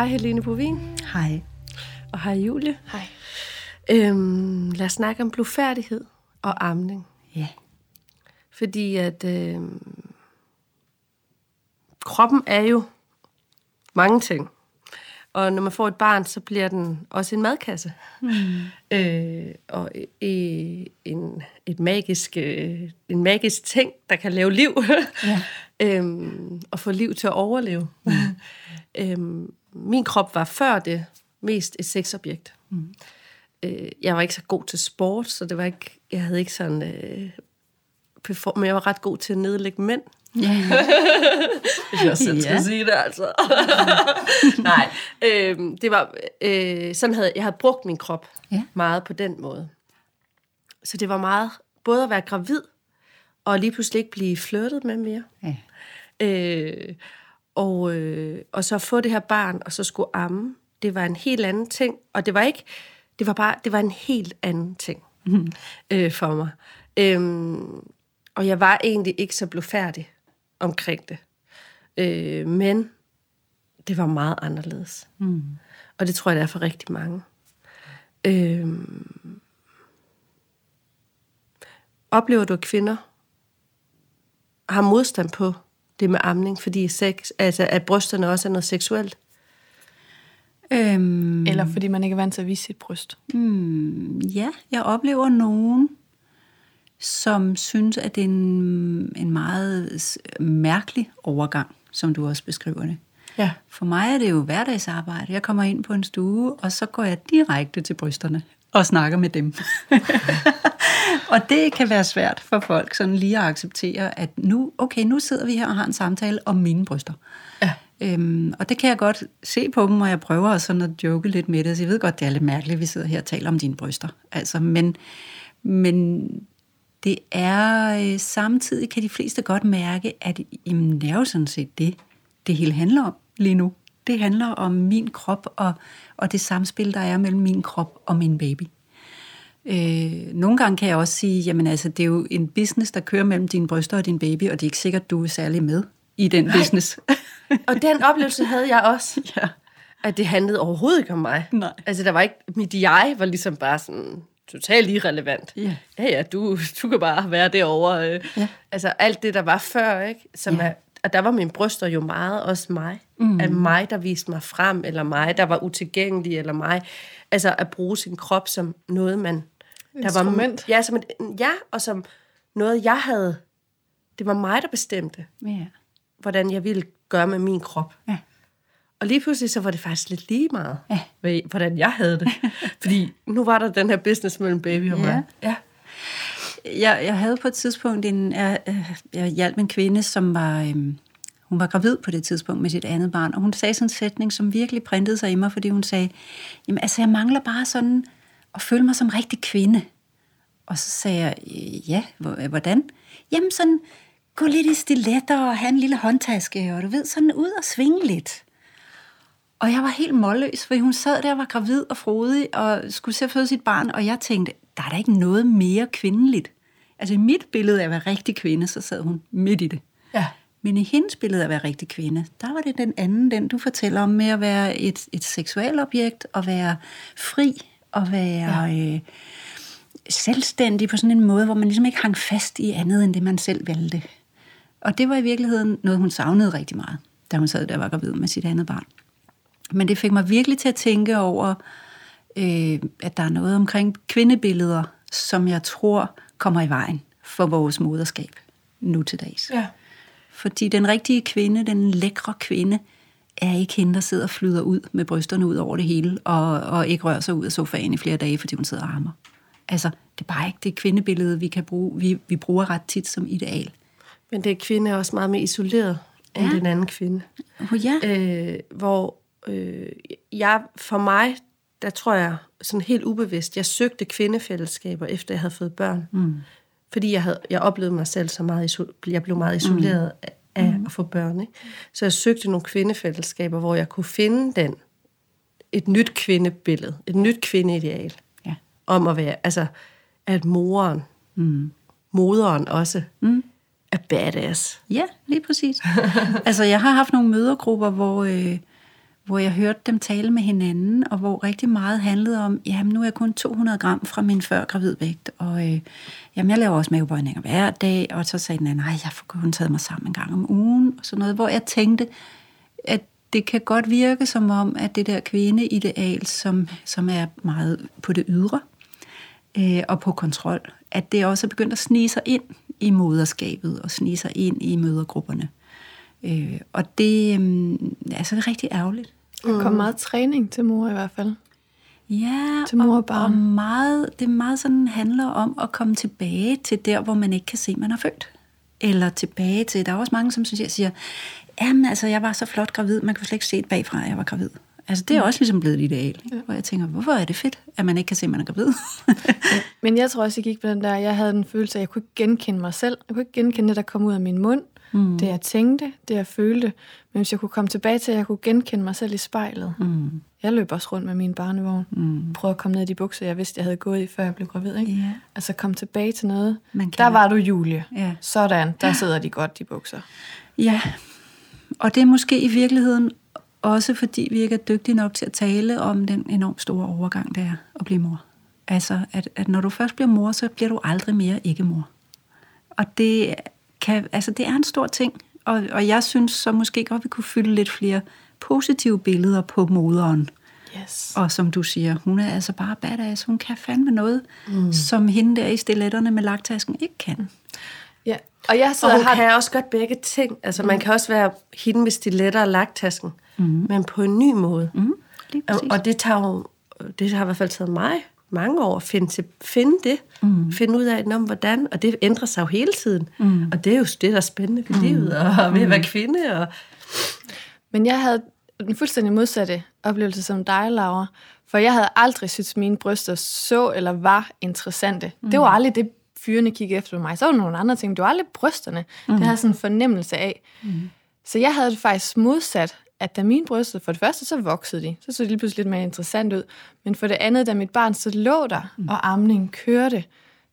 Hej Helene Bovin. Hej. Og hej Julie. Hej. Øhm, lad os snakke om blufærdighed og amning. Ja. Fordi at øhm, kroppen er jo mange ting. Og når man får et barn, så bliver den også en madkasse. Mm. Øh, og øh, en, et magisk, øh, en magisk ting, der kan lave liv. Ja. øhm, og få liv til at overleve. Mm. øhm, min krop var før det mest et sexobjekt. Mm. Øh, jeg var ikke så god til sport, så det var ikke, jeg havde ikke sådan... Øh, perform, men jeg var ret god til at nedlægge mænd. Ja. Hvis jeg selv skal ja. sige det, altså. Nej, øh, det var, øh, sådan havde, jeg havde brugt min krop ja. meget på den måde. Så det var meget, både at være gravid, og lige pludselig ikke blive flirtet med mere. Ja. Øh, og, øh, og så få det her barn, og så skulle amme. Det var en helt anden ting, og det var ikke, det var bare, det var en helt anden ting mm. øh, for mig. Øhm, og jeg var egentlig ikke så blufærdig omkring det. Øh, men det var meget anderledes. Mm. Og det tror jeg, det er for rigtig mange. Øh, oplever du, at kvinder har modstand på det med amning, fordi sex, altså, at brysterne også er noget seksuelt? Øhm, Eller fordi man ikke er vant til at vise sit bryst? Hmm, ja, jeg oplever nogen, som synes, at det er en, en meget mærkelig overgang, som du også beskriver det. Ja. For mig er det jo hverdagsarbejde. Jeg kommer ind på en stue, og så går jeg direkte til brysterne og snakker med dem. og det kan være svært for folk sådan lige at acceptere, at nu, okay, nu sidder vi her og har en samtale om mine bryster. Ja. Øhm, og det kan jeg godt se på dem, og jeg prøver sådan at joke lidt med det. Så jeg ved godt, det er lidt mærkeligt, at vi sidder her og taler om dine bryster. Altså, men, men det er øh, samtidig, kan de fleste godt mærke, at jamen, det er jo sådan set det, det hele handler om lige nu. Det handler om min krop og, og det samspil, der er mellem min krop og min baby. Øh, nogle gange kan jeg også sige, jamen altså, det er jo en business, der kører mellem dine bryster og din baby, og det er ikke sikkert, du er særlig med i den Nej. business. og den oplevelse havde jeg også. Ja. At det handlede overhovedet ikke om mig. Nej. Altså, der var ikke, mit jeg var ligesom bare sådan, totalt irrelevant. Ja, ja, ja du, du kan bare være derovre. Øh. Ja. Altså alt det, der var før, ikke? Som ja. er, og der var mine bryster jo meget også mig. Mm. At mig, der viste mig frem, eller mig, der var utilgængelig, eller mig. Altså at bruge sin krop som noget, man... Der var, ja, som et, ja, og som noget, jeg havde... Det var mig, der bestemte, ja. hvordan jeg ville gøre med min krop. Ja. Og lige pludselig så var det faktisk lidt lige meget, ja. med, hvordan jeg havde det. Fordi nu var der den her business mellem baby og mig. Ja. Jeg, jeg havde på et tidspunkt en... Jeg, jeg hjalp en kvinde, som var... Øhm, hun var gravid på det tidspunkt med sit andet barn, og hun sagde sådan en sætning, som virkelig printede sig i mig, fordi hun sagde, jamen altså, jeg mangler bare sådan at føle mig som rigtig kvinde. Og så sagde jeg, øh, ja, hvordan? Jamen sådan, gå lidt i stiletter og have en lille håndtaske, og du ved, sådan ud og svinge lidt. Og jeg var helt målløs, for hun sad der og var gravid og frodig og skulle se at føde sit barn, og jeg tænkte, der er da ikke noget mere kvindeligt. Altså i mit billede af at være rigtig kvinde, så sad hun midt i det. Ja. Men i hendes billede af at være rigtig kvinde, der var det den anden, den du fortæller om, med at være et, et seksualobjekt, og være fri, og være ja. øh, selvstændig på sådan en måde, hvor man ligesom ikke hang fast i andet, end det man selv valgte. Og det var i virkeligheden noget, hun savnede rigtig meget, da hun sad der og var gravid med sit andet barn. Men det fik mig virkelig til at tænke over, øh, at der er noget omkring kvindebilleder, som jeg tror kommer i vejen for vores moderskab nu til dags. Ja. Fordi den rigtige kvinde, den lækre kvinde, er ikke hende, der sidder og flyder ud med brysterne ud over det hele, og, og ikke rører sig ud af sofaen i flere dage, fordi hun sidder og armer. Altså, det er bare ikke det kvindebillede, vi kan bruge, vi, vi bruger ret tit som ideal. Men det kvinde er også meget mere isoleret end ja. den anden kvinde. Oh, ja. Øh, hvor øh, jeg, for mig, der tror jeg sådan helt ubevidst, jeg søgte kvindefællesskaber, efter jeg havde fået børn. Mm. Fordi jeg, havde, jeg oplevede mig selv så meget, jeg blev meget isoleret mm. af mm. at få børn. Ikke? Så jeg søgte nogle kvindefællesskaber, hvor jeg kunne finde den, et nyt kvindebillede, et nyt kvindeideal. Ja. Om at være, altså, at moren, mm. moderen også, mm. er badass. Ja, lige præcis. altså, jeg har haft nogle mødergrupper, hvor... Øh, hvor jeg hørte dem tale med hinanden, og hvor rigtig meget handlede om, jamen nu er jeg kun 200 gram fra min før gravidvægt, og øh, jamen jeg laver også mavebøjninger hver dag, og så sagde den anden, nej, jeg får kun taget mig sammen en gang om ugen, og sådan noget, hvor jeg tænkte, at det kan godt virke som om, at det der kvindeideal, som, som er meget på det ydre, øh, og på kontrol, at det også er begyndt at snige sig ind i moderskabet, og snige sig ind i mødergrupperne. Øh, og det, øh, altså, det er rigtig ærgerligt. Der kommer meget træning til mor i hvert fald. Ja, Til mor og og, og meget, det meget sådan handler om at komme tilbage til der, hvor man ikke kan se, man er født. Eller tilbage til, der er også mange, som synes, jeg siger, jamen altså, jeg var så flot gravid, man kan slet ikke se det bagfra, at jeg var gravid. Altså, det er også ligesom blevet et ideal. Ja. Hvor jeg tænker, hvorfor er det fedt, at man ikke kan se, at man er gravid? Men jeg tror også, jeg gik på den der, jeg havde den følelse af, at jeg kunne ikke genkende mig selv. Jeg kunne ikke genkende det, der kom ud af min mund. Mm. Det, jeg tænkte, det, jeg følte. Men hvis jeg kunne komme tilbage til, at jeg kunne genkende mig selv i spejlet. Mm. Jeg løb også rundt med min barnevogn. Mm. Prøvede at komme ned i de bukser, jeg vidste, jeg havde gået i, før jeg blev gravid. Ikke? Ja. Altså komme tilbage til noget. Man Der var du, Julie. Ja. Sådan, der sidder de godt, de bukser. Ja, og det er måske i virkeligheden også fordi, vi ikke er dygtige nok til at tale om den enormt store overgang, det er at blive mor. Altså, at, at når du først bliver mor, så bliver du aldrig mere ikke mor. Og det, kan, altså, det er en stor ting, og, og jeg synes så måske godt, vi kunne fylde lidt flere positive billeder på moderen. Yes. Og som du siger, hun er altså bare badass. Hun kan fandme noget, mm. som hende der i stiletterne med lagtasken ikke kan. Ja. Og jeg Og sidder hun og har... kan også godt begge ting. Altså, man kan også være hende med stiletter og lagtasken, mm. men på en ny måde. Mm, Og, og det, tager jo, det har i hvert fald taget mig mange år at finde, til, finde det. Mm. Finde ud af, om hvordan. Og det ændrer sig jo hele tiden. Mm. Og det er jo det, der er spændende ved livet. Og ved at være kvinde. Og, Men jeg havde den fuldstændig modsatte oplevelse som dig, Laura. For jeg havde aldrig synes mine bryster så eller var interessante. Mm. Det var aldrig det, fyrene kiggede efter mig. Så var der nogle andre ting, men det var aldrig brysterne. Mm. Det havde sådan en fornemmelse af. Mm. Så jeg havde det faktisk modsat, at da mine bryster, for det første, så voksede de. Så så de lige pludselig lidt mere interessant ud. Men for det andet, da mit barn så lå der, mm. og amningen kørte,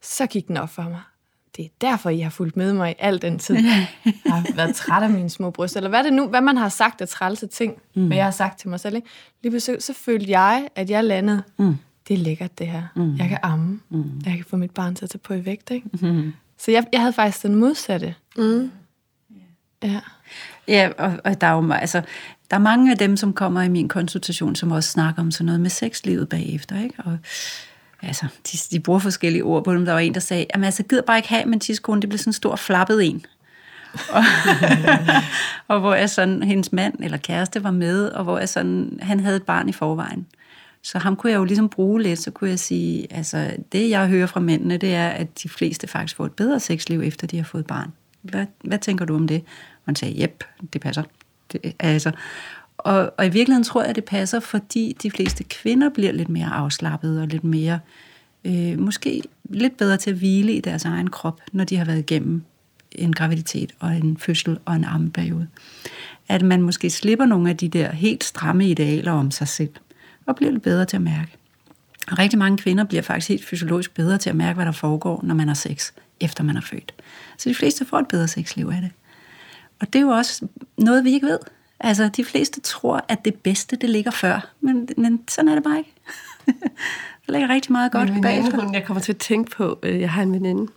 så gik den op for mig. Det er derfor, I har fulgt med mig i al den tid. Jeg har været træt af mine små bryster. Eller hvad, er det nu, hvad man har sagt af trælse ting, mm. hvad jeg har sagt til mig selv. Ikke? Lige pludselig så følte jeg, at jeg landede. Mm. Det er lækkert, det her. Mm. Jeg kan amme. Mm. Jeg kan få mit barn til at tage på i vægt. Ikke? Mm. Så jeg, jeg havde faktisk den modsatte. Mm. Ja. Ja, og, og der er jo altså, der er mange af dem, som kommer i min konsultation, som også snakker om sådan noget med sexlivet bagefter, ikke? Og altså, de, de bruger forskellige ord på dem. Der var en, der sagde, jamen altså, gider bare ikke have, men tidskone, det bliver sådan en stor flappet en. og, og hvor jeg sådan, hendes mand eller kæreste var med, og hvor jeg sådan, han havde et barn i forvejen. Så ham kunne jeg jo ligesom bruge lidt, så kunne jeg sige, altså det jeg hører fra mændene, det er, at de fleste faktisk får et bedre sexliv, efter de har fået barn. Hvad, hvad tænker du om det? Og han sagde, jep, det passer. Det, altså, og, og i virkeligheden tror jeg, at det passer, fordi de fleste kvinder bliver lidt mere afslappede og lidt mere, øh, måske lidt bedre til at hvile i deres egen krop, når de har været igennem en graviditet og en fødsel og en ammeperiode. At man måske slipper nogle af de der helt stramme idealer om sig selv, og bliver lidt bedre til at mærke. Og rigtig mange kvinder bliver faktisk helt fysiologisk bedre til at mærke, hvad der foregår, når man har sex, efter man er født. Så de fleste får et bedre sexliv af det. Og det er jo også noget, vi ikke ved. Altså, de fleste tror, at det bedste, det ligger før. Men, men sådan er det bare ikke. der ligger rigtig meget godt Min bagefter. veninde, hun, jeg kommer til at tænke på, øh, jeg har en veninde,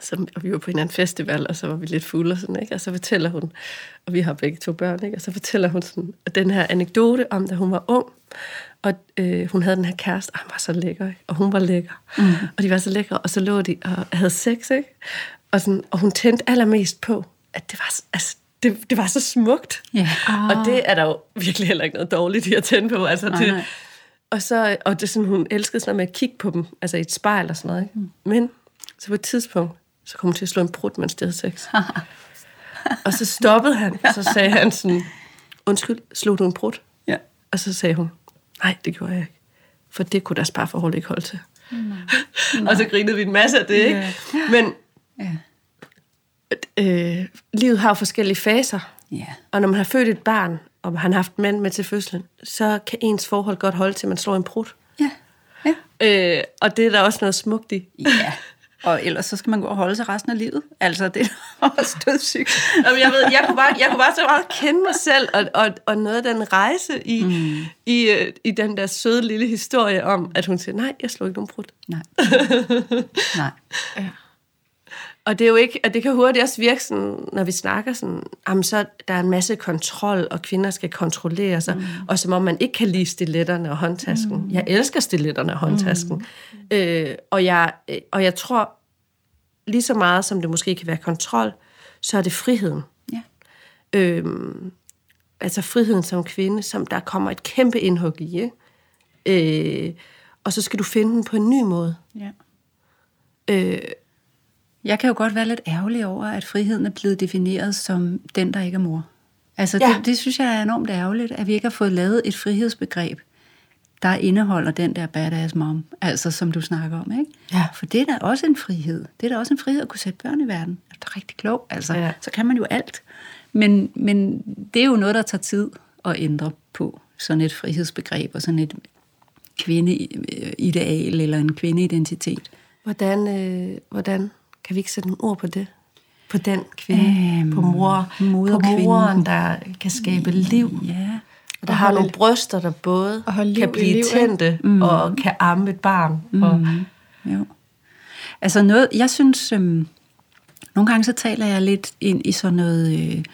som, og vi var på en anden festival, og så var vi lidt fulde og sådan, ikke? Og så fortæller hun, og vi har begge to børn, ikke? Og så fortæller hun sådan, den her anekdote om, da hun var ung, og øh, hun havde den her kæreste, og han var så lækker, ikke? og hun var lækker. Mm. Og de var så lækre, og så lå de og havde sex, ikke? Og, sådan, og hun tændte allermest på, at det var, altså, det, det var så smukt. Ja. Og det er der jo virkelig heller ikke noget dårligt i at tænde på. Altså, Nej, det, nej. og, så, og det sådan, hun elskede sådan noget med at kigge på dem, altså i et spejl og sådan noget. Ikke? Mm. Men så på et tidspunkt, så kom hun til at slå en brud, mens de havde sex. og så stoppede han, og så sagde han sådan, undskyld, slog du en brud? Ja. Og så sagde hun, nej, det gjorde jeg ikke. For det kunne deres parforhold ikke holde til. og så grinede vi en masse af det, ikke? Men Ja. Øh, livet har jo forskellige faser. Ja. Og når man har født et barn, og han har haft mand med til fødslen, så kan ens forhold godt holde til, at man slår en brud. Ja. Ja. Øh, og det er der også noget smukt i. Ja. Og ellers så skal man gå og holde sig resten af livet. Altså, det er også dødssygt. Jamen, jeg, ved, jeg, kunne bare, jeg kunne bare så meget kende mig selv, og, og, og noget af den rejse i, mm. i, øh, i den der søde lille historie om, at hun siger, nej, jeg slår ikke nogen brud. Nej. nej. Ja. Og det er jo ikke, og det kan hurtigt også virke sådan, når vi snakker sådan, jamen så der er en masse kontrol, og kvinder skal kontrollere sig, mm. og som om man ikke kan lide stiletterne og håndtasken. Mm. Jeg elsker stiletterne og håndtasken. Mm. Øh, og, jeg, øh, og jeg tror, lige så meget som det måske kan være kontrol, så er det friheden. Ja. Øhm, altså friheden som kvinde, som der kommer et kæmpe indhug i, ikke? Øh, og så skal du finde den på en ny måde. Ja. Øh, jeg kan jo godt være lidt ærgerlig over, at friheden er blevet defineret som den, der ikke er mor. Altså, Ja. det, det synes jeg er enormt ærgerligt, at vi ikke har fået lavet et frihedsbegreb, der indeholder den der badass mom, altså som du snakker om, ikke? Ja. For det er da også en frihed. Det er da også en frihed at kunne sætte børn i verden. Det er rigtig klog, altså. Ja. Så kan man jo alt. Men, men det er jo noget, der tager tid at ændre på. Sådan et frihedsbegreb og sådan et kvindeideal eller en kvindeidentitet. Hvordan, øh, hvordan kan vi ikke sætte nogle ord på det? På den kvinde, Øhm, på mor, på moren, der kan skabe liv. Ja. Der har nogle bryster, der både Og holde kan blive liv, tændte mm. og kan amme et barn. Mm. Og, Jo. Altså noget, jeg synes, øhm, nogle gange så taler jeg lidt ind i sådan noget, øh,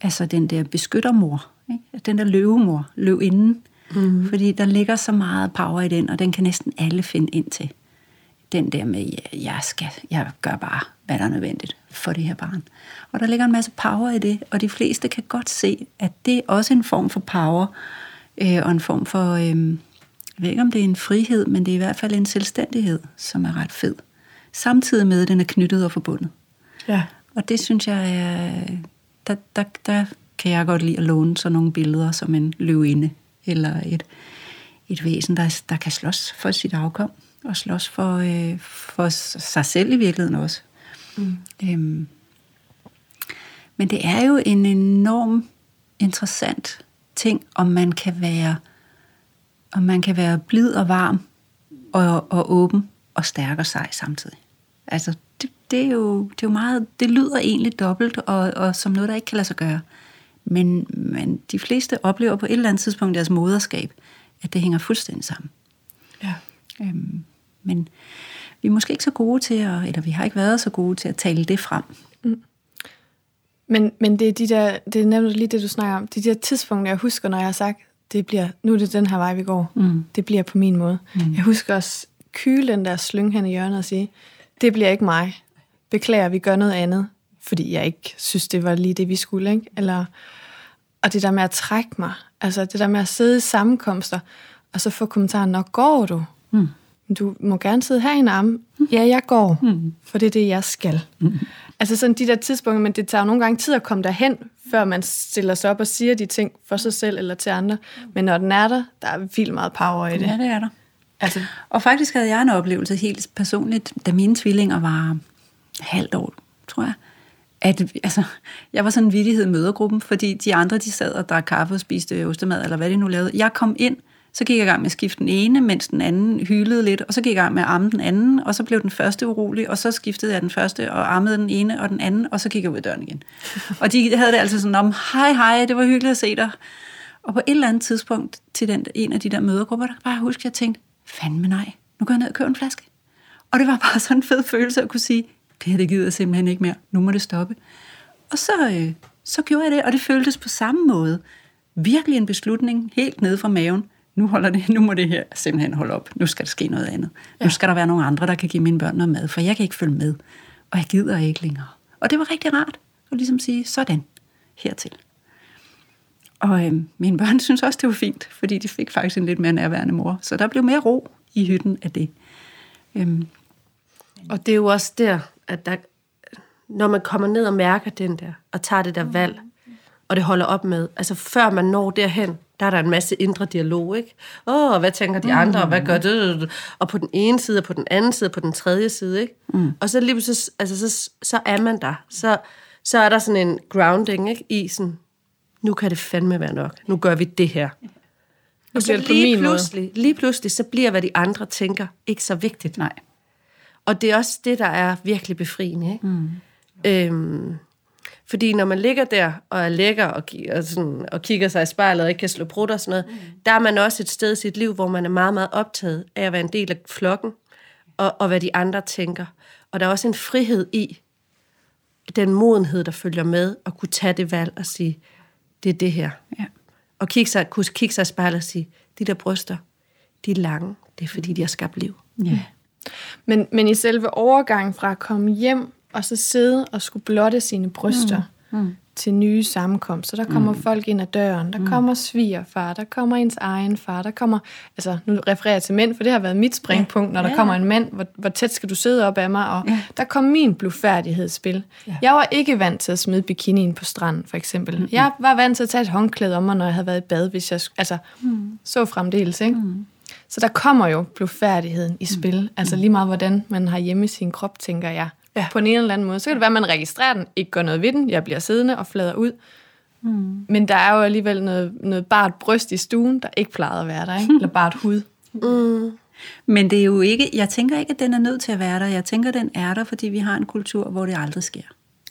altså den der beskyttermor, ikke? den der løvemor, løvinden, mm. fordi der ligger så meget power i den, og den kan næsten alle finde ind til. Den der med, jeg, skal, jeg gør bare, hvad der er nødvendigt for det her barn. Og der ligger en masse power i det, og de fleste kan godt se, at det er også en form for power, øh, og en form for, øh, jeg ved ikke om det er en frihed, men det er i hvert fald en selvstændighed, som er ret fed. Samtidig med, at den er knyttet og forbundet. ja. Og det synes jeg, er, der, der, der kan jeg godt lide at låne sådan nogle billeder som en løvinde, eller et, et væsen, der, der kan slås for sit afkom, og slås for, øh, for sig selv i virkeligheden også. Mm. Øhm, men det er jo en enorm interessant ting, om man kan være, om man kan være blid og varm, og, og åben og stærk og sej samtidig. Altså, det, det, er jo, det er jo meget, det lyder egentlig dobbelt, og, og som noget, der ikke kan lade sig gøre. Men, men de fleste oplever på et eller andet tidspunkt i deres moderskab, at det hænger fuldstændig sammen. ja. Øhm, men vi er måske ikke så gode til at, eller vi har ikke været så gode til at tale det frem. Men, men det er de der, det er nemlig lige det, du snakker om. De der tidspunkter, jeg husker, når jeg har sagt, det bliver, nu er det den her vej, vi går. Mm. Det bliver på min måde. Mm. Jeg husker også kyle den der slynge hen i hjørnet og sige, det bliver ikke mig. Beklager, vi gør noget andet. Fordi jeg ikke synes, det var lige det, vi skulle. Ikke? Eller, og det der med at trække mig. Altså det der med at sidde i sammenkomster, og så få kommentaren, når går du? Mm. Du må gerne sidde her i en arm. Ja, jeg går, mm. for det er det, jeg skal. Mm. Altså sådan de der tidspunkter, men det tager jo nogle gange tid at komme derhen, før man stiller sig op og siger de ting for sig selv eller til andre. Men når den er der, der er vildt meget power i det. Ja, det er der. Altså, Og faktisk havde jeg en oplevelse helt personligt, da mine tvillinger var halvt år, tror jeg. At, altså, jeg var sådan en vittighed i mødergruppen, fordi de andre, de sad og drak kaffe og spiste ostemad, eller hvad de nu lavede. Jeg kom ind, så gik jeg i gang med at skifte den ene, mens den anden hylede lidt, og så gik jeg i gang med at amme den anden, og så blev den første urolig, og så skiftede jeg den første og ammede den ene og den anden, og så gik jeg ud af døren igen. Og de havde det altså sådan om, hej hej, det var hyggeligt at se dig. Og på et eller andet tidspunkt til den, en af de der mødergrupper, der bare huske, jeg tænkte, fandme nej, nu går jeg ned og køber en flaske. Og det var bare sådan en fed følelse at kunne sige, det her det gider jeg simpelthen ikke mere, nu må det stoppe. Og så, øh, så gjorde jeg det, og det føltes på samme måde. Virkelig en beslutning helt nede fra maven. Nu, holder det, nu må det her simpelthen holde op. Nu skal der ske noget andet. Ja. Nu skal der være nogle andre, der kan give mine børn noget mad, for jeg kan ikke følge med. Og jeg gider ikke længere. Og det var rigtig rart at ligesom sige, sådan, hertil. Og øh, mine børn synes også, det var fint, fordi de fik faktisk en lidt mere nærværende mor. Så der blev mere ro i hytten af det. Øhm, Og det er jo også der, at der, når man kommer ned og mærker den der, og tager det der valg, og det holder op med, altså før man når derhen, der er der en masse indre dialog, ikke? Åh, hvad tænker de andre, og hvad gør det? Og på den ene side, og på den anden side, og på den tredje side, ikke? Mm. Og så lige så, altså, så, så er man der. Så, så er der sådan en grounding, ikke? I sådan, nu kan det fandme være nok. Nu gør vi det her. Og så bliver det på lige min måde. pludselig, lige pludselig, så bliver, hvad de andre tænker, ikke så vigtigt. nej. Og det er også det, der er virkelig befriende. Ikke? Mm. Øhm, fordi når man ligger der og er lækker og, og, sådan, og kigger sig i spejlet og ikke kan slå brud og sådan noget, mm. der er man også et sted i sit liv, hvor man er meget, meget optaget af at være en del af flokken og, og hvad de andre tænker. Og der er også en frihed i den modenhed, der følger med, at kunne tage det valg og sige, det er det her. Ja. Og kigge sig, kunne kigge sig i spejlet og sige, de der bryster, de er lange. Det er fordi, de har skabt liv. Ja. Men, men i selve overgangen fra at komme hjem og så sidde og skulle blotte sine bryster mm. Mm. til nye sammenkomster. Der kommer mm. folk ind ad døren, der mm. kommer svigerfar, der kommer ens egen far, der kommer, altså nu refererer jeg til mænd, for det har været mit springpunkt, når der ja. kommer en mand, hvor, hvor tæt skal du sidde op af mig, og ja. der kom min blufærdighedsspil. Ja. Jeg var ikke vant til at smide bikinien på stranden, for eksempel. Mm. Jeg var vant til at tage et håndklæde om mig, når jeg havde været i bad, hvis jeg, altså, mm. så fremdeles, ikke? Mm. Så der kommer jo blufærdigheden i spil. Mm. Altså lige meget, hvordan man har hjemme i sin krop, tænker jeg ja. på en eller anden måde. Så kan det være, at man registrerer den, ikke gør noget ved den, jeg bliver siddende og flader ud. Mm. Men der er jo alligevel noget, noget bart bryst i stuen, der ikke plejede at være der, ikke? eller bart hud. Mm. Men det er jo ikke, jeg tænker ikke, at den er nødt til at være der. Jeg tænker, at den er der, fordi vi har en kultur, hvor det aldrig sker.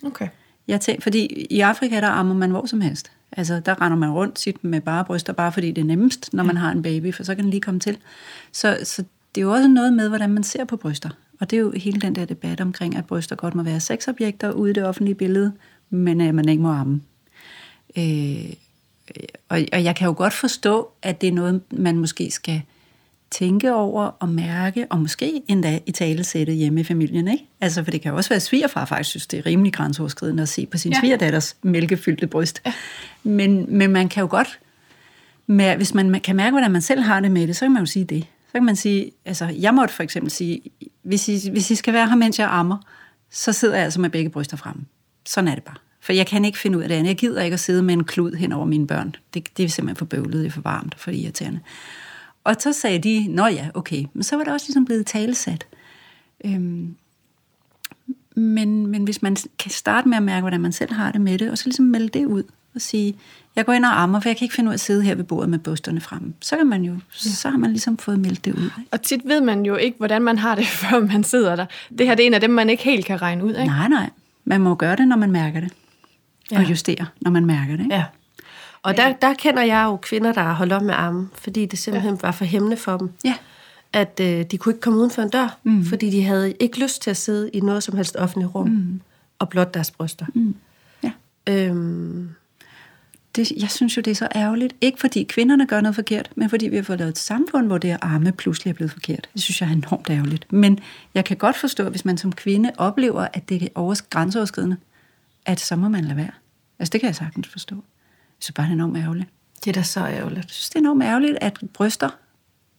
Okay. Jeg tænker, fordi i Afrika, der ammer man hvor som helst. Altså, der render man rundt sit med bare bryster, bare fordi det er nemmest, når man har en baby, for så kan den lige komme til. Så, så det er jo også noget med, hvordan man ser på bryster. Og det er jo hele den der debat omkring, at bryster godt må være sexobjekter ude i det offentlige billede, men at man ikke må amme. Øh, og, og jeg kan jo godt forstå, at det er noget, man måske skal tænke over og mærke, og måske endda i tale sætte hjemme i familien. Ikke? Altså, for det kan jo også være, at svigerfar faktisk synes, det er rimelig grænseoverskridende at se på sin ja. svigerdatters mælkefyldte bryst. Ja. Men, men man kan jo godt, hvis man kan mærke, hvordan man selv har det med det, så kan man jo sige det. Så kan man sige, altså jeg måtte for eksempel sige, hvis I, hvis I skal være her, mens jeg ammer, så sidder jeg altså med begge bryster fremme. Sådan er det bare. For jeg kan ikke finde ud af det andet. Jeg gider ikke at sidde med en klud hen over mine børn. Det, det er simpelthen for bøvlet, det er for varmt og for irriterende. Og så sagde de, nå ja, okay. Men så var det også ligesom blevet talesat. Øhm, men, men hvis man kan starte med at mærke, hvordan man selv har det med det, og så ligesom melde det ud og sige, jeg går ind og ammer, for jeg kan ikke finde ud af at sidde her ved bordet med busterne fremme. Så kan man jo, så har man ligesom fået meldt det ud. Ikke? Og tit ved man jo ikke, hvordan man har det, før man sidder der. Det her det er en af dem, man ikke helt kan regne ud, ikke? Nej, nej. Man må gøre det, når man mærker det. Ja. Og justere, når man mærker det. Ikke? Ja. Og der, der kender jeg jo kvinder, der har holdt op med armen, fordi det simpelthen ja. var for hæmmende for dem. Ja. At øh, de kunne ikke komme uden for en dør, mm. fordi de havde ikke lyst til at sidde i noget som helst offentligt rum mm. og blot deres bryster. Mm. Ja. Øhm, det, jeg synes jo, det er så ærgerligt. Ikke fordi kvinderne gør noget forkert, men fordi vi har fået lavet et samfund, hvor det arme pludselig er blevet forkert. Det synes jeg er enormt ærgerligt. Men jeg kan godt forstå, hvis man som kvinde oplever, at det er over, grænseoverskridende, at så må man lade være. Altså det kan jeg sagtens forstå. Så bare det er enormt ærgerligt. Det er da så ærgerligt. Jeg synes, det er enormt ærgerligt, at bryster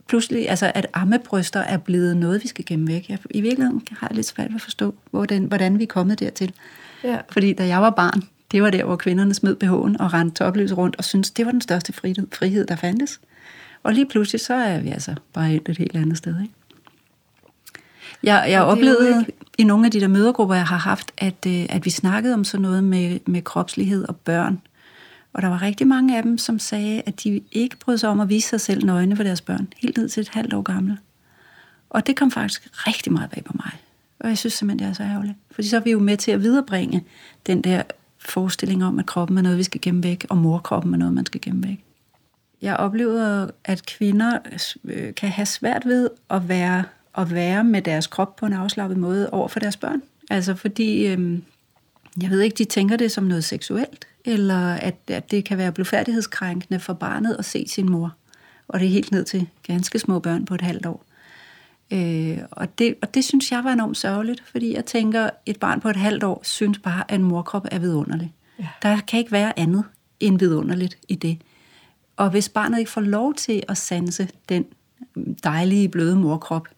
pludselig, altså at ammebryster er blevet noget, vi skal gemme væk. Jeg, I virkeligheden har jeg lidt svært ved at forstå, hvordan, hvordan vi er kommet dertil. Ja. Fordi da jeg var barn, det var der, hvor kvinderne smed BH'en og rendte topløs rundt og syntes, det var den største frihed, frihed, der fandtes. Og lige pludselig, så er vi altså bare et helt andet sted. Ikke? Jeg, jeg oplevede ikke... i nogle af de der mødergrupper, jeg har haft, at, øh, at vi snakkede om sådan noget med, med kropslighed og børn. Og der var rigtig mange af dem, som sagde, at de ikke brød sig om at vise sig selv nøgne for deres børn, helt ned til et halvt år gammel. Og det kom faktisk rigtig meget bag på mig. Og jeg synes simpelthen, det er så ærgerligt. Fordi så er vi jo med til at viderebringe den der forestilling om, at kroppen er noget, vi skal gemme væk, og morkroppen er noget, man skal gemme væk. Jeg oplever, at kvinder øh, kan have svært ved at være, at være med deres krop på en afslappet måde over for deres børn. Altså fordi, øhm, jeg ved ikke, de tænker det som noget seksuelt, eller at, at det kan være blufærdighedskrænkende for barnet at se sin mor. Og det er helt ned til ganske små børn på et halvt år. Øh, og, det, og det synes jeg var enormt sørgeligt, fordi jeg tænker, et barn på et halvt år synes bare, at en morkrop er vidunderlig. Ja. Der kan ikke være andet end vidunderligt i det. Og hvis barnet ikke får lov til at sanse den dejlige, bløde morkrop,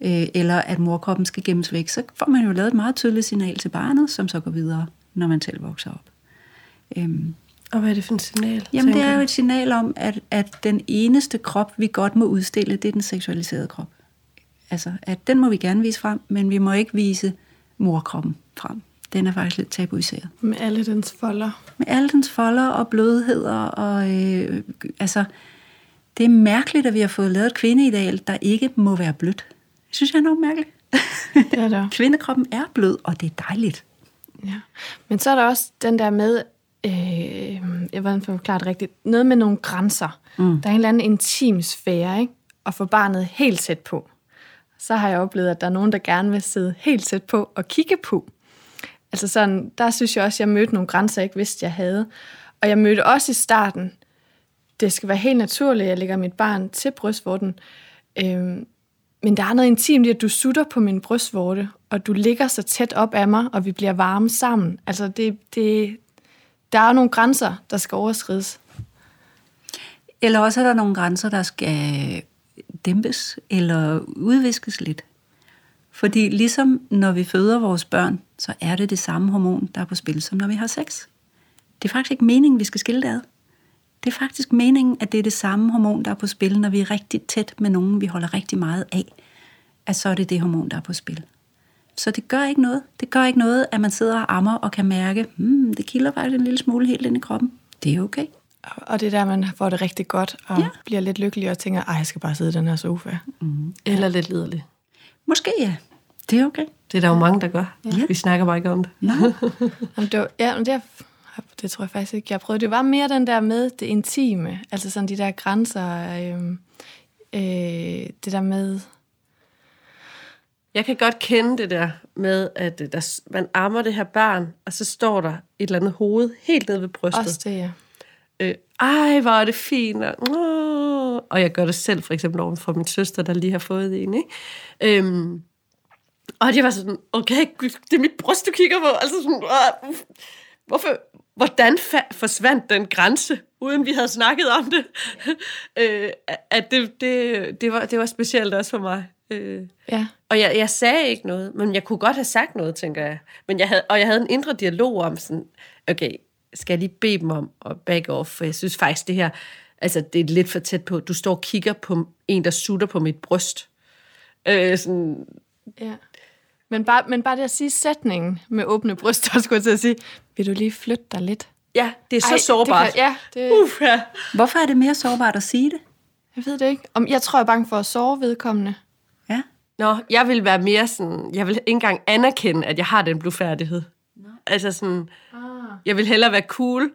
øh, eller at morkroppen skal gemmes væk, så får man jo lavet et meget tydeligt signal til barnet, som så går videre, når man selv vokser op. Øhm, og hvad er det for et signal? Jamen, det er jo et signal om, at, at den eneste krop, vi godt må udstille, det er den seksualiserede krop. Altså, at den må vi gerne vise frem, men vi må ikke vise morkroppen frem. Den er faktisk lidt tabuiseret. Med alle dens folder. Med alle dens folder og blødheder. Og, øh, altså, det er mærkeligt, at vi har fået lavet et kvindeideal, der ikke må være blødt. Det synes jeg er enormt mærkeligt. Det er der. Kvindekroppen er blød, og det er dejligt. Ja. Men så er der også den der med, øh, jeg ved ikke, forklare det rigtigt, noget med nogle grænser. Mm. Der er en eller anden intim sfære, ikke? Og få barnet helt tæt på. Så har jeg oplevet, at der er nogen, der gerne vil sidde helt tæt på og kigge på. Altså sådan, der synes jeg også, at jeg mødte nogle grænser, jeg ikke vidste, jeg havde. Og jeg mødte også i starten, det skal være helt naturligt, at jeg lægger mit barn til brystvorten. Øhm, men der er noget intimt i, at du sutter på min brystvorte, og du ligger så tæt op af mig, og vi bliver varme sammen. Altså, det, det, der er nogle grænser, der skal overskrides. Eller også er der nogle grænser, der skal dæmpes eller udviskes lidt. Fordi ligesom når vi føder vores børn, så er det det samme hormon, der er på spil, som når vi har sex. Det er faktisk ikke meningen, vi skal skille det ad. Det er faktisk meningen, at det er det samme hormon, der er på spil, når vi er rigtig tæt med nogen, vi holder rigtig meget af. At så er det det hormon, der er på spil. Så det gør ikke noget. Det gør ikke noget, at man sidder og ammer og kan mærke, hmm, det kilder faktisk en lille smule helt ind i kroppen. Det er okay. Og det er der, man får det rigtig godt, og ja. bliver lidt lykkelig og tænker, ej, jeg skal bare sidde i den her sofa. Mm. Eller lidt liderlig. Måske ja. Det er okay. Det er der jo mange, der gør. Ja. Vi snakker bare ikke om det. Nej. Jamen, det, var, ja, men det, er, det tror jeg faktisk ikke, jeg prøvede. Det var mere den der med det intime, altså sådan de der grænser, øh, øh, det der med... Jeg kan godt kende det der med, at øh, der, man ammer det her barn, og så står der et eller andet hoved helt nede ved brystet. Også det, ja. Øh, ej, hvor er det fint. Og, og jeg gør det selv, for eksempel over for min søster, der lige har fået en. Ikke? Øhm, og det var sådan, okay, det er mit bryst, du kigger på. Altså sådan, hvorfor, hvordan fa- forsvandt den grænse, uden vi havde snakket om det? øh, at det, det, det, var, det var specielt også for mig. Øh, ja. Og jeg, jeg sagde ikke noget, men jeg kunne godt have sagt noget, tænker jeg. Men jeg havde, og jeg havde en indre dialog om sådan, okay, skal jeg lige bede dem om at back off, for jeg synes faktisk, det her, altså det er lidt for tæt på, du står og kigger på en, der sutter på mit bryst. Øh, sådan, ja. Men bare, men bare det at sige sætningen med åbne bryster, skulle jeg til at sige, vil du lige flytte dig lidt? Ja, det er så Ej, sårbart. Det kan, ja, det... Uf, ja. Hvorfor er det mere sårbart at sige det? Jeg ved det ikke. Om, jeg tror, jeg er bange for at sove vedkommende. Ja. Nå, jeg vil være mere sådan, jeg vil ikke engang anerkende, at jeg har den blufærdighed. Altså sådan, ah. jeg vil hellere være cool,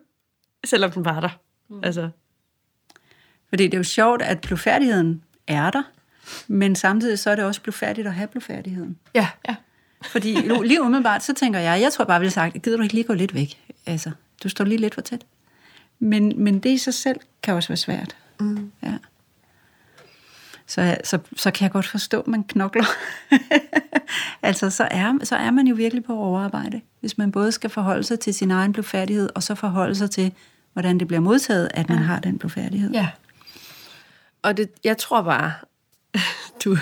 selvom den var der. Mm. Altså. Fordi det er jo sjovt, at blufærdigheden er der, men samtidig så er det også blufærdigt at have blufærdigheden. Ja, ja. Fordi lige umiddelbart, så tænker jeg, jeg tror bare, jeg ville have sagt, gider du ikke lige gå lidt væk? Altså, du står lige lidt for tæt. Men, men det i sig selv kan også være svært. Mm. Ja. Så, så, så kan jeg godt forstå, at man knokler. altså, så er, så er man jo virkelig på overarbejde, hvis man både skal forholde sig til sin egen blufærdighed, og så forholde sig til, hvordan det bliver modtaget, at man ja. har den blufærdighed. Ja. Og det, jeg tror bare, du,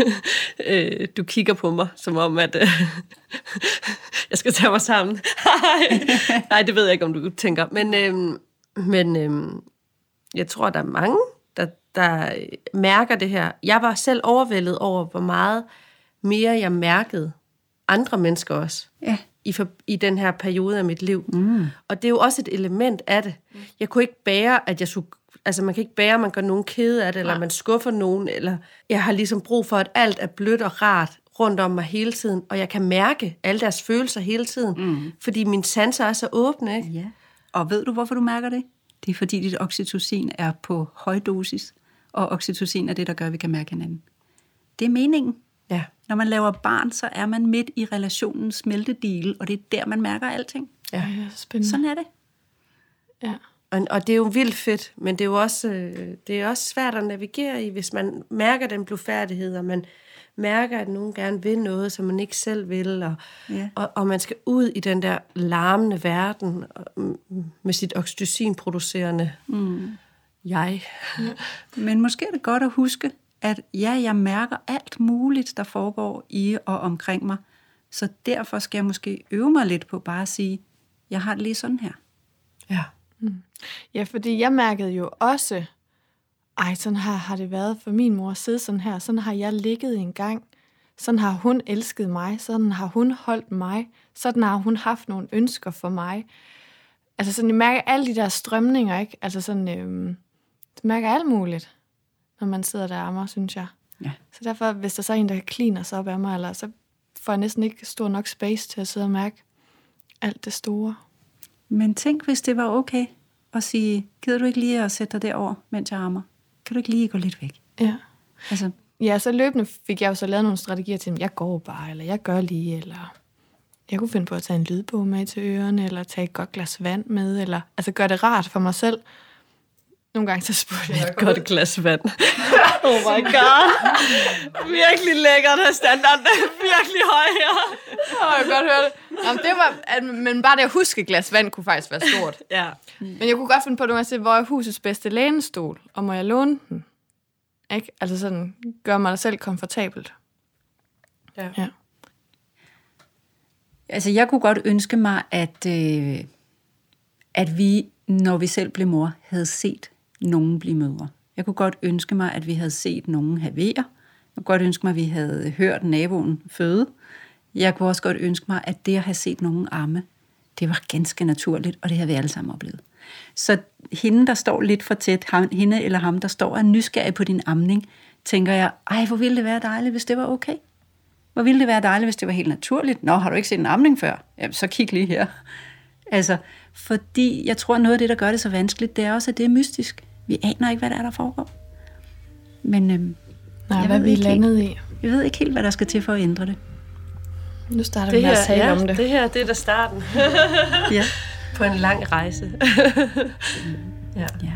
øh, du kigger på mig, som om, at øh, jeg skal tage mig sammen. Nej, det ved jeg ikke, om du tænker. Men, øh, men øh, jeg tror, der er mange, der, mærker det her. Jeg var selv overvældet over, hvor meget mere jeg mærkede andre mennesker også. Ja. I, for, i den her periode af mit liv. Mm. Og det er jo også et element af det. Jeg kunne ikke bære, at jeg skulle Altså, man kan ikke bære, at man gør nogen kede af det, eller ja. man skuffer nogen, eller jeg har ligesom brug for, at alt er blødt og rart rundt om mig hele tiden, og jeg kan mærke alle deres følelser hele tiden, mm. fordi mine sanser er så åbne, ikke? Ja. Og ved du, hvorfor du mærker det? Det er, fordi dit oxytocin er på høj dosis, og oxytocin er det, der gør, at vi kan mærke hinanden. Det er meningen. Ja. Når man laver barn, så er man midt i relationens smeltedil, og det er der, man mærker alting. Ja, ja spændende. Sådan er det. Ja. Og, og det er jo vildt fedt, men det er jo også, øh, det er også svært at navigere i, hvis man mærker den blufærdighed, og man mærker, at nogen gerne vil noget, som man ikke selv vil, og, ja. og, og man skal ud i den der larmende verden med sit oxytocin-producerende mm. Jeg. Ja. Men måske er det godt at huske, at ja, jeg mærker alt muligt, der foregår i og omkring mig, så derfor skal jeg måske øve mig lidt på bare at sige, jeg har det lige sådan her. Ja. Mm. Ja, fordi jeg mærkede jo også, ej, sådan har, har det været for min mor at sidde sådan her. Sådan har jeg ligget en gang. Sådan har hun elsket mig. Sådan har hun holdt mig. Sådan har hun haft nogle ønsker for mig. Altså sådan, jeg mærker alle de der strømninger, ikke? Altså sådan, øhm, det mærker alt muligt, når man sidder der og ammer, synes jeg. Ja. Så derfor, hvis der så er en, der kliner sig op af mig, eller, så får jeg næsten ikke stor nok space til at sidde og mærke alt det store. Men tænk, hvis det var okay at sige, gider du ikke lige at sætte dig derover, mens jeg rammer? Kan du ikke lige gå lidt væk? Ja. Altså, Ja, så løbende fik jeg jo så lavet nogle strategier til, at jeg går bare, eller jeg gør lige, eller jeg kunne finde på at tage en lydbog med til ørerne, eller tage et godt glas vand med, eller altså gøre det rart for mig selv. Nogle gange så spurgte jeg, Et godt glas vand. oh my god. Virkelig lækkert at standarden er virkelig høj her. Åh, jeg godt høre det. Jamen, det var, at, men bare det at huske et glas vand kunne faktisk være stort. Ja. Men jeg kunne godt finde på nogle gange at hvor er husets bedste lænestol, og må jeg låne den? Ikke? Altså sådan, gør mig selv komfortabelt. Ja. Ja. altså jeg kunne godt ønske mig, at, øh, at vi, når vi selv blev mor, havde set nogen blive mødre. Jeg kunne godt ønske mig, at vi havde set nogen have vejer. Jeg kunne godt ønske mig, at vi havde hørt naboen føde. Jeg kunne også godt ønske mig, at det at have set nogen amme, det var ganske naturligt, og det har vi alle sammen oplevet. Så hende, der står lidt for tæt, hende eller ham, der står og er nysgerrig på din amning, tænker jeg, ej, hvor ville det være dejligt, hvis det var okay. Hvor ville det være dejligt, hvis det var helt naturligt. Nå, har du ikke set en amning før? Jamen, så kig lige her. Altså, fordi jeg tror, noget af det, der gør det så vanskeligt, det er også, at det er mystisk. Vi aner ikke, hvad der er, der foregår. Men øhm, Nej, Jeg hvad ved vi er ikke landet i. jeg ved ikke helt, hvad der skal til for at ændre det. Nu starter Det vi med at tale ja, om det. det her, det er da starten Ja. på en lang rejse. ja. ja.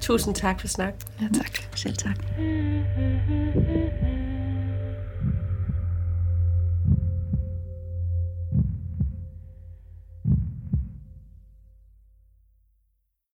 Tusind tak for snak. Ja, tak. Selv tak. Mm-hmm.